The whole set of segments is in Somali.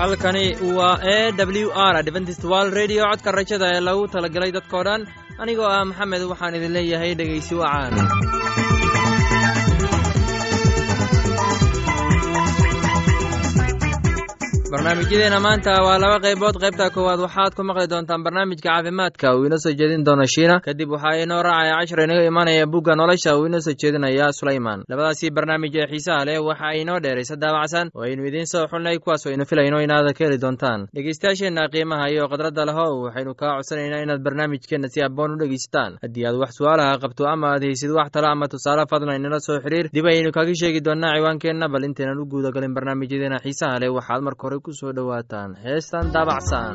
halkani waa e w r adventist wal redio codka rajada ee lagu talagalay dadkoo dhan anigoo ah maxamed waxaan idin leeyahay dhegaysi wacaan barnaamijyadeena maanta waa laba qaybood qaybta koowaad waxaad ku maqli doontaan barnaamijka caafimaadka. Uu inoo soo jeedin doono shiina. Kadib waxaa inoo raacaya cashar inaga imanaya bugga nolosha. Uu inoo soo jeedinaya sulayman labadaasii barnaamij ee xiisaha leh waxa ay inoo dheeraysa daabacsan. Oo aynu idiin soo xulnay kuwaas aynu filayno inaad ka heli doontaan. Dhegeystayaasheenna qiimaha iyo khadradda lehow waxaynu kaa codsanaynaa inaad barnaamijkeenna si aboon u dhegeysataan. Haddii aad wax su'aalaha qabto ama aad haysid wax talo ama tusaale fadlan inala soo xiriir dib ayaynu kaga sheegi doonaa ciwaankeenna. Bal intaynan u guudagalin barnaamijyadeena xiisaha leh waxaad marka hore ku soo dhowaataan heestan daabacsan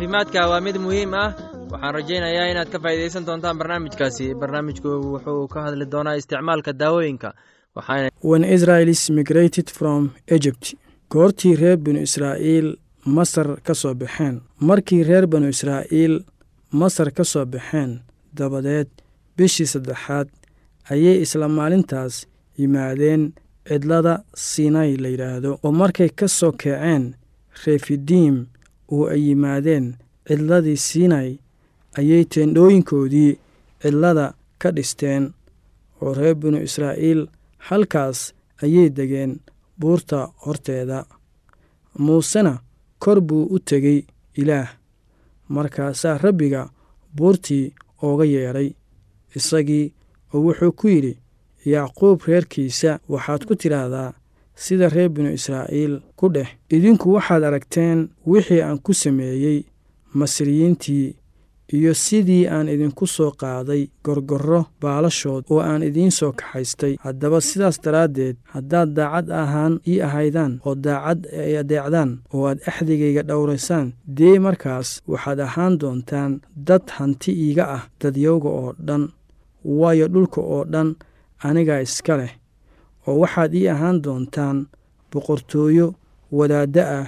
caafimaadka waa mid muhiim ah. Waxaan rajaynayaa inaad ka faa'iidaysan doontaan barnaamijkaasi. Barnaamijku wuxuu ka hadli doonaa isticmaalka daawooyinka when israelis migrated from egypt goortii reer binu israa'iil masar ka soo baxeen. Markii reer binu israa'iil masar ka soo baxeen dabadeed bishii saddexaad ayay isla maalintaas yimaadeen cidlada sinai la yidhaahdo oo markay ka soo kaceen refidiim oo ay yimaadeen cidladii sinai ayay teendhooyinkoodii cidlada ka dhisteen oo reer binu israa'iil halkaas ayay degeen buurta horteeda. Muusena kor buu u tegey ilaah markaasaa rabbiga buurtii ooga yeedhay isagii oo wuxuu ku yidhi yacquub reerkiisa waxaad ku tidhaahdaa sida reer binu israa'iil ku dheh idinku waxaad aragteen wixii aan ku sameeyey masriyiintii iyo sidii aan idinku soo qaaday gorgorro baalashood oo aan idiin soo kaxaystay. Haddaba sidaas daraaddeed haddaad daacad ahaan ii ahaydaan oo daacad ay adeecdaan oo aad axdigayga dhowraysaan dee markaas waxaad ahaan doontaan dad hanti iiga ah dadyowga oo dhan waayo dhulka oo dhan anigaa iska leh oo waxaad ii ahaan doontaan boqortooyo wadaaddo ah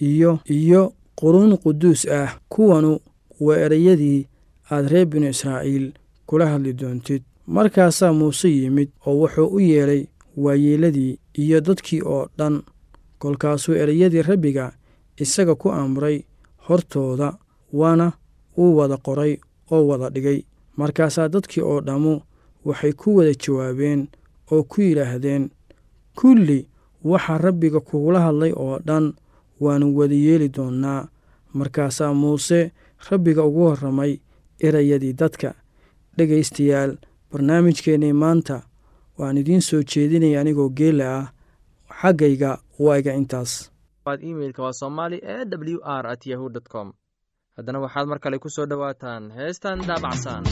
iyo iyo quruun quduus ah. Kuwanu waa ereyadii aad reer binu israa'iil kula hadli doontid. Markaasaa muuse yimid oo wuxuu u yeedhay waayeeladii iyo dadkii oo dhan kolkaasuu ereyadii rabbiga isaga ku amray hortooda waana uu wada qoray oo wada dhigay. Markaasaa dadkii oo dhammu waxay ku wada jawaabeen oo ku yidhaahdeen kulli waxa rabbiga kugula hadlay oo dhan waannu wada yeeli doonnaa. Markaasaa muuse rabbiga ugu warramay erayadii dadka dhegaystayaal barnaamijkeennii maanta waan idiin soo jeedinaya anigoo geela ah xaggayga intaas. Waa dt com. Haddana waxaad mar kale ku soo dhowaataan heestan daabacsan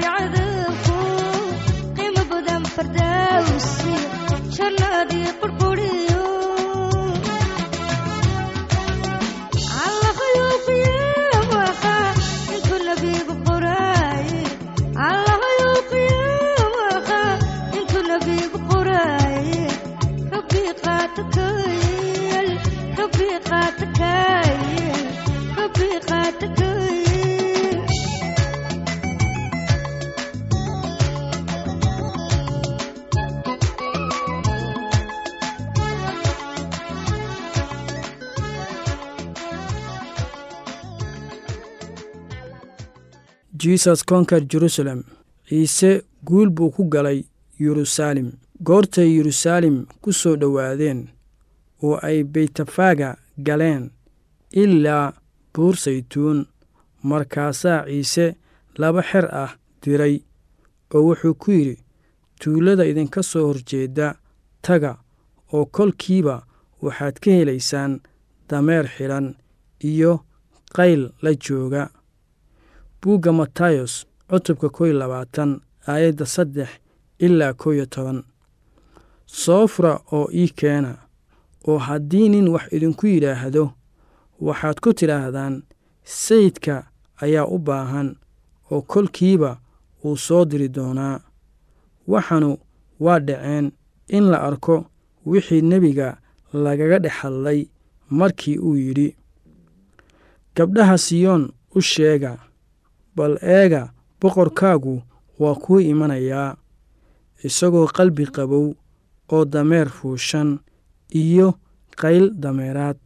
ardaygu qiimo badan fardawsi jesus conker jerusalem. Ciise guul buu ku galay yeruusaalem goortay yeruusaalem ku soo dhowaadeen oo ay beytafaaga galeen ilaa buur saytuun. Markaasaa ciise laba xer ah diray oo wuxuu ku yidhi tuulada idinka soo horjeedda taga oo kolkiiba waxaad ka helaysaan dameer xidhan iyo qayl la jooga buugga matayos cutubka kow labaatan aayadda saddex ilaa kow toban. Soo fura oo ii keena oo haddii nin wax idinku yidhaahdo waxaad ku tidhaahdaan sayidka ayaa u baahan oo kolkiiba wuu soo diri doonaa. Waxanu waa dhaceen in la arko wixii nebiga lagaga dhex hadlay markii uu yidhi gabdhaha siyoon u sheega bal eega boqorkaagu waa kuu imanayaa isagoo qalbi qabow oo dameer fuushan iyo qayl dameeraad.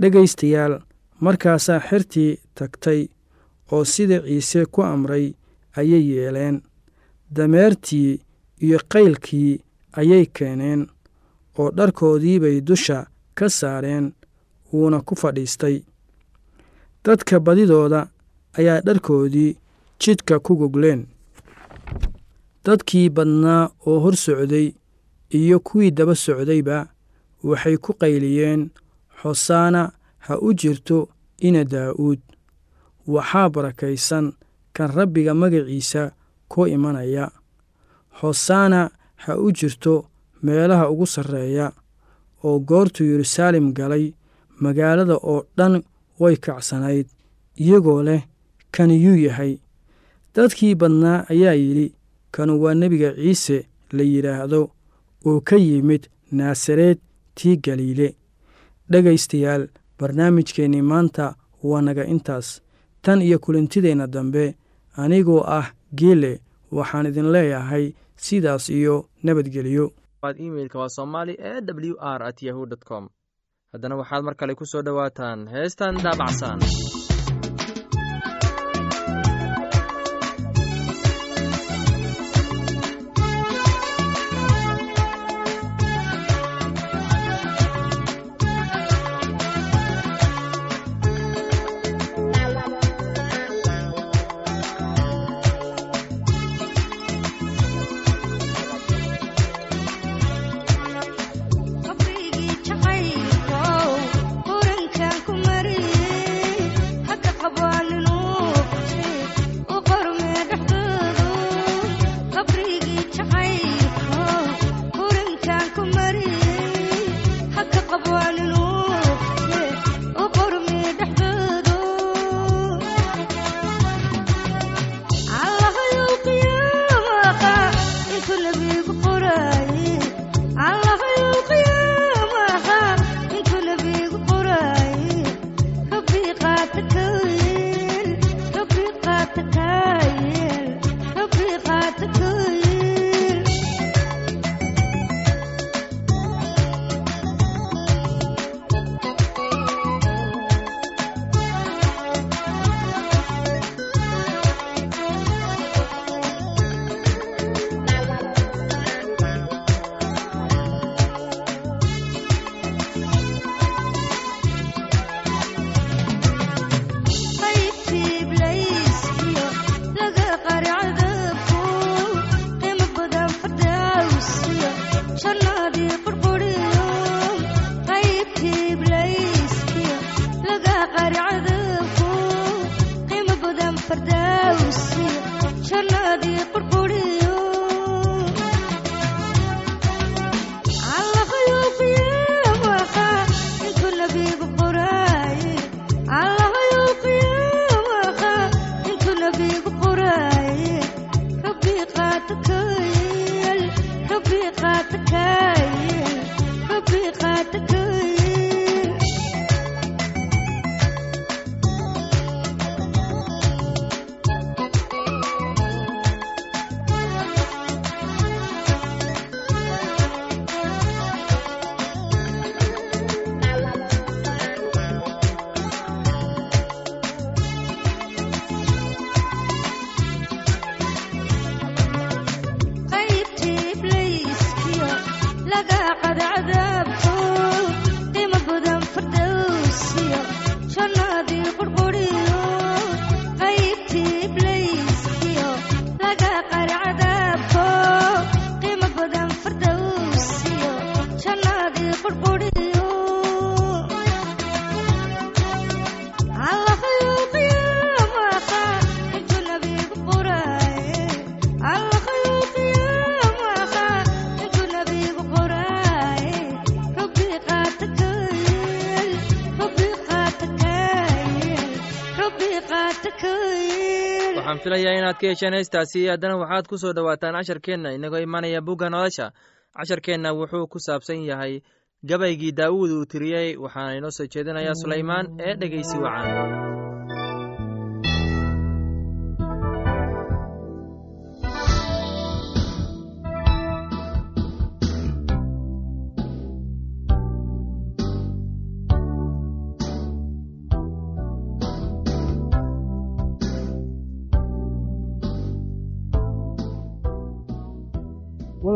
Dhegaystayaal markaasaa xertii tagtay oo sida ciise ku amray ayay yeeleen. Dameertii iyo qaylkii ayay keeneen oo dharkoodiibay dusha ka saareen wuuna ku fadhiistay. Dadka badidooda ayaa dharkoodii jidka ku gogleen. Dadkii badnaa oo hor socday iyo kuwii daba socdayba waxay ku qayliyeen xosaana ha u jirto ina daa'uud. Waxaa barakaysan kan rabbiga magaciisa ku imanaya. Xosaana ha u jirto meelaha ugu sarreeya oo goortuu yeruusaalem galay magaalada oo dhan way kacsanayd iyagoo leh kaniyuu yahay. Dadkii badnaa ayaa yidhi kanu waa nebiga ciise la yidhaahdo oo ka yimid naasareed tii galiile. Dhegaystayaal barnaamijkeennii maanta waa naga intaas. Tan iyo kulantideenna dambe anigoo ah geele waxaan idin leeyahay sidaas iyo nabadgelyo. Haddana waxaad mar kale ku soo dhowaataan heestan daabacsan waxaan filayaa inaad ka hesheen heystaasi haddana waxaad ku soo dhowaataan casharkeenna inagoo imanaya bugga nolosha. Casharkeenna wuxuu ku saabsan yahay gabaygii daa'uud uu tiriyey waxaana inoo soo jeedinayaa sulaymaan ee dhegeysi wacan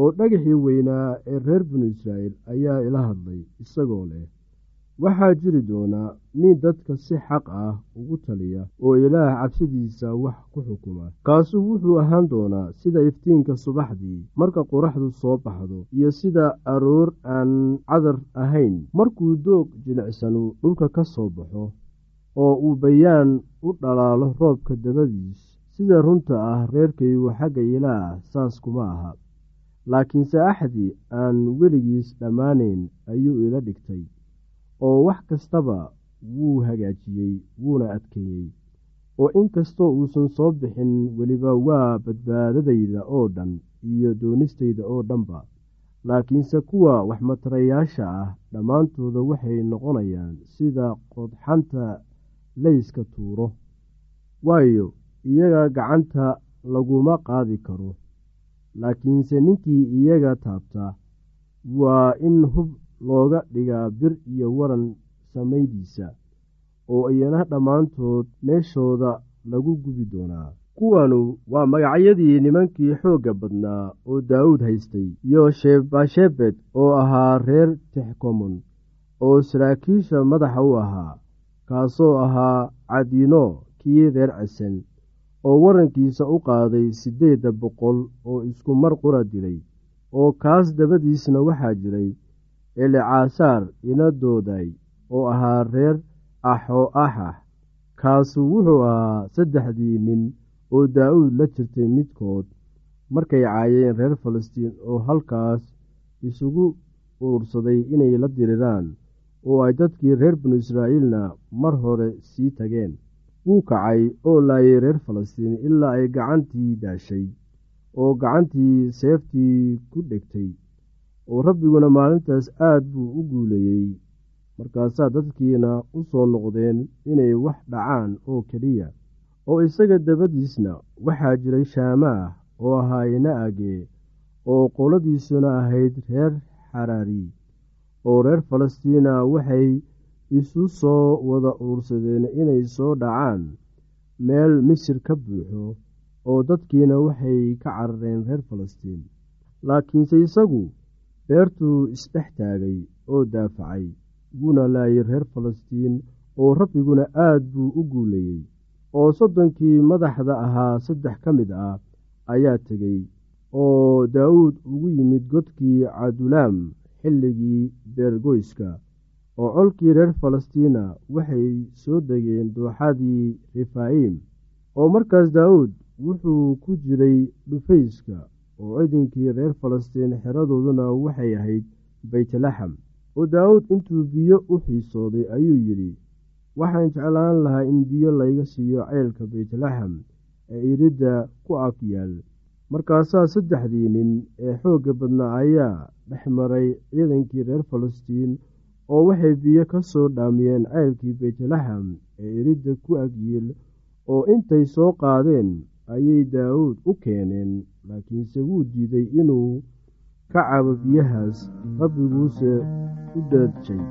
oo dhagaxii weynaa ee reer binu israa'iil ayaa ila hadlay isagoo leh waxaa jiri doonaa mid dadka si xaq ah ugu taliya oo ilaah cabsidiisa wax ku xukuma kaasuu wuxuu ahaan doonaa sida iftiinka subaxdii marka qoraxdu soo baxdo iyo sida aroor aan cadar ahayn. Markuu doog jilicsanu dhulka ka soo baxo oo uu bayaan u dhalaalo roobka dabadiis sida runta ah reerkaygu xagga ilaah saas kuma aha laakiinse axdii aan weligiis dhammaanayn ayuu ila dhigtay oo wax kastaba wuu hagaajiyey wuuna adkeeyey. Oo inkastoo uusan soo bixin weliba waa badbaadadayda oo dhan iyo doonistayda oo dhanba. Laakiinse kuwa waxmatarayaasha ah dhammaantooda waxay noqonayaan sida qodxanta layska tuuro. Waayo iyaga gacanta laguma qaadi karo laakiinse ninkii iyaga taabta waa in hub looga dhigaa bir iyo waran samaydiisa oo iyana dhammaantood meeshooda lagu gubi doonaa. Kuwanu waa magacyadii nimankii xoogga badnaa oo daawuud haystay iyo shebashebed oo ahaa reer texkomon oo saraakiisha madaxa u ahaa kaasoo ahaa cadiino kii reer cesen oo warankiisa u qaaday siddeedda boqol oo isku mar qura dilay oo kaas dabadiisna waxaa jiray elecaasaar inadooday oo ahaa reer axo axax kaasu wuxuu ahaa saddexdii nin oo daa'uud la jirtay midkood. Markay caayeen reer falastiin oo halkaas isugu urursaday inay la diriraan oo ay dadkii reer binu israa'iilna mar hore sii tageen wuu kacay oo laayay reer falastiin ilaa ay gacantii daashay oo gacantii seeftii ku dhegtay oo rabbiguna maalintaas aad buu u guuleeyey markaasaa dadkiina u soo noqdeen inay wax dhacaan oo keliya oo isaga dabadiisna waxaa jiray shaamaah oo ahaa ina-age oo qoladiisuna ahayd reer xaraari oo reer falastiina waxay isu soo wada uursadeen inay soo dhacaan. Meel misir ka buuxo oo dadkiina waxay ka carareen reer falastiin. Laakiinse isagu beertuu isdhex taagay oo daafacay wuuna laayay reer falastiin oo rabbiguna aad buu u guuleeyey oo soddonkii madaxda ahaa saddex ka mid ah ayaa tegey oo daawuud ugu yimid godkii cadulaam xilligii beergoyska oo colkii reer falastiina waxay soo degeen dooxadii refaayim oo markaas daawuud wuxuu ku jiray dhufayska oo ciidankii reer falastiin xeradooduna waxay ahayd baytlaxam oo daawuud intuu biyo u xiisooday ayuu yidhi waxaan jeclaan lahaa in biyo layga siiyo ceylka baytlaxam ee iridda ku ag yaal. Markaasaa saddexdii nin ee xoogga badnaa ayaa dhex maray ciidankii reer falastiin oo waxay biyo ka soo dhaamiyeen ceylkii baytlaxam ee iridda ku agyiil oo intay soo qaadeen ayay daawuud u keeneen laakiinse wuu diiday inuu ka cabo biyahaas rabbiguuse u daadjay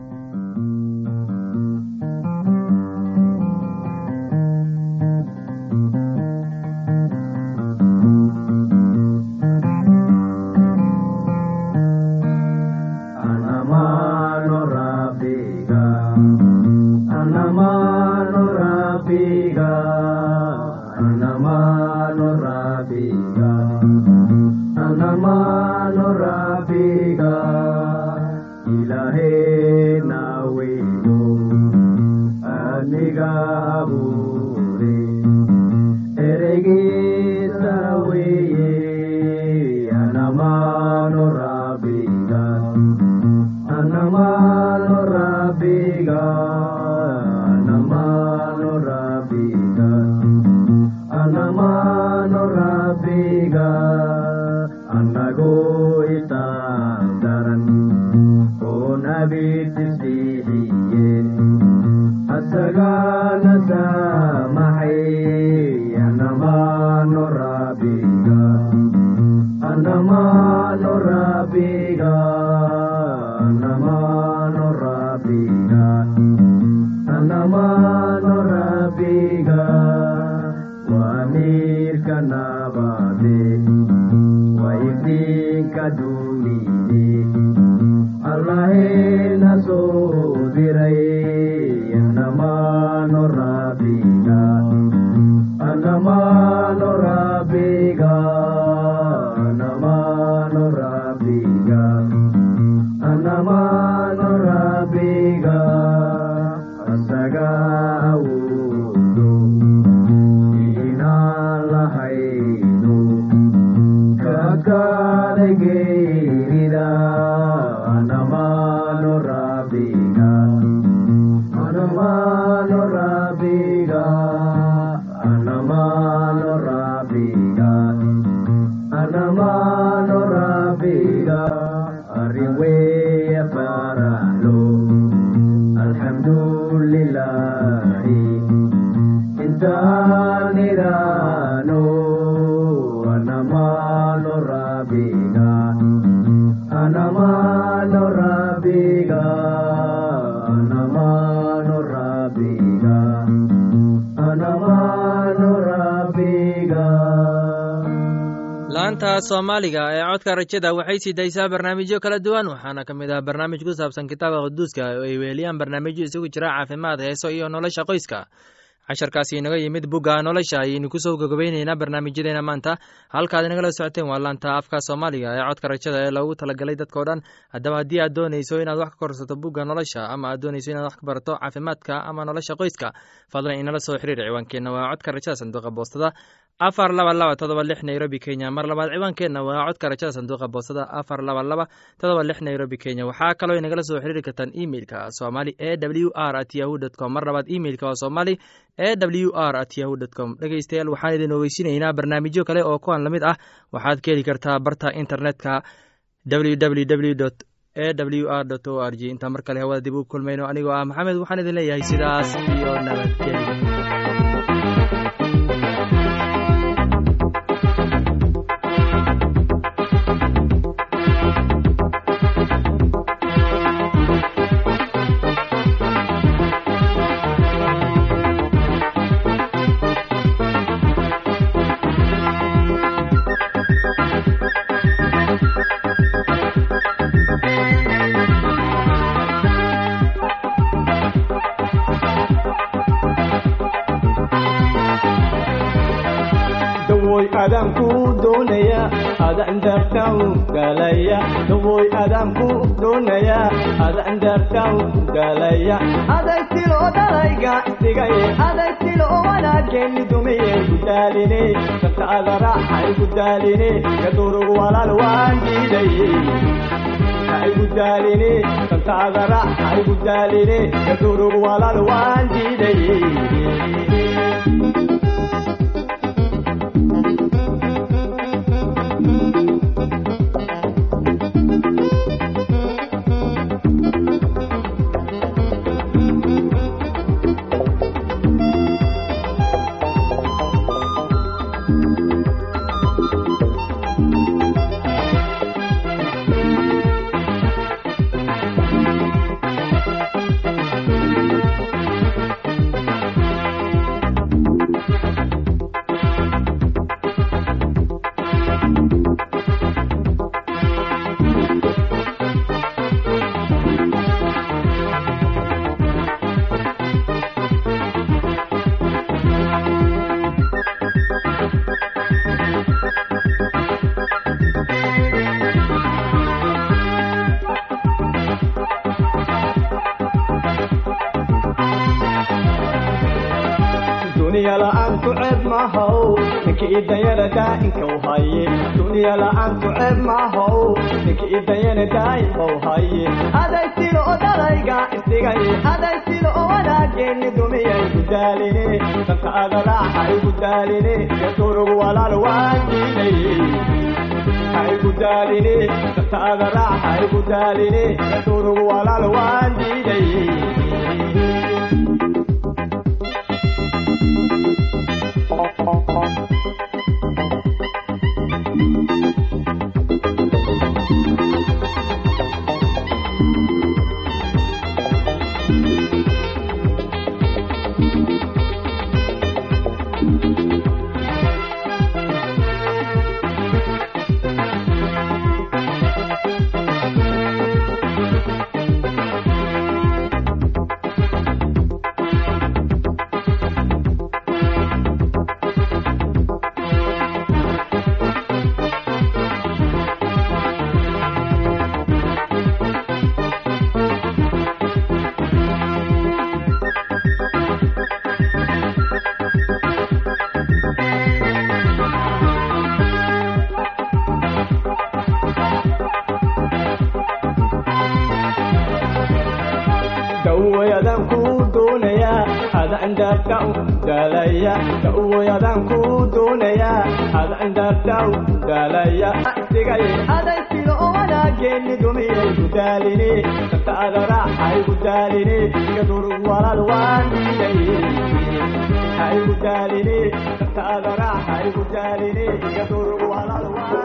anamano soomaaliga ee codka rajada waxay sii daysaa barnaamijyo kala duwan waxaana ka mid ah barnaamij ku saabsan kitaabka quduuska oo ay weeliyaan barnaamijyo isugu jira caafimaad heeso iyo nolosha qoyska. Casharkaasi inaga yimid bugga nolosha ayaynu ku soo gogobeyneynaa barnaamijyadeena maanta. Halkaad inagala socoteen waa laanta afka soomaaliga ee codka rajada ee loogu talagalay dadkao dhan. Haddaba haddii aad doonayso inaad wax ka korsato bugga nolosha ama aad doonayso inaad wax ka barato caafimaadka ama nolosha qoyska fadlan inala soo xiriir ciwaankeenna. Waa codka rajada sanduuqa boostada afar laba laba todoba lix nairobi kenya. Mar labaad ciwaankeenna waa codka rajada sanduuqa boostada afar laba laba todoba lix nairobi kenya. Waxaa kaloo inagala soo xiriiri kartaan emeilka somali e w r at yahu dt mar labaad emeilka waa somali e w r at yahu dt com. Dhegeystayaal waxaan idin ogeysinaynaa barnaamijyo kale oo kuwan la mid ah. Waxaad ka heli kartaa barta internetka www e w r o r g intaan mar kale hawada dib u kulmayno anigoo ah maxamed waxaan idin leeyahay sidaas iyo nabadgelyo doonaya adan dartan galaya. Dawoy adaanku doonaya adan dartan galaya. Aday tilo dalayga dhigay aday tilo wanaaggeeni dumiye gudaaline kataada raaxay gudaaline kadurug walaal waan diiday ay gudaaline kantaada raaxay gudaaline kadurug walaal waan diiday ninkii idanyana daa'inka u haye. Duniya la'aantu ceeb maahow ninkii idanyana daa'inka u haye. Aday tilo oo dalayga isdhigay aday tilo oo wanaageeni dumiyay gudaaline danka adaraaxa igu daaline yaturugu walaal waan diiday haigu daaline danka adaraaxa igu daaline yaturugu walaal waan diiday dawayadaan adaan daarta u daalaya isdigay aday tilo oo wanaageeni dumiyay gudaaline danta adaraaxay gudaaline yadurug walaal waan hay gudaaline danta adaraaxay gudaaline yadurug walaal waan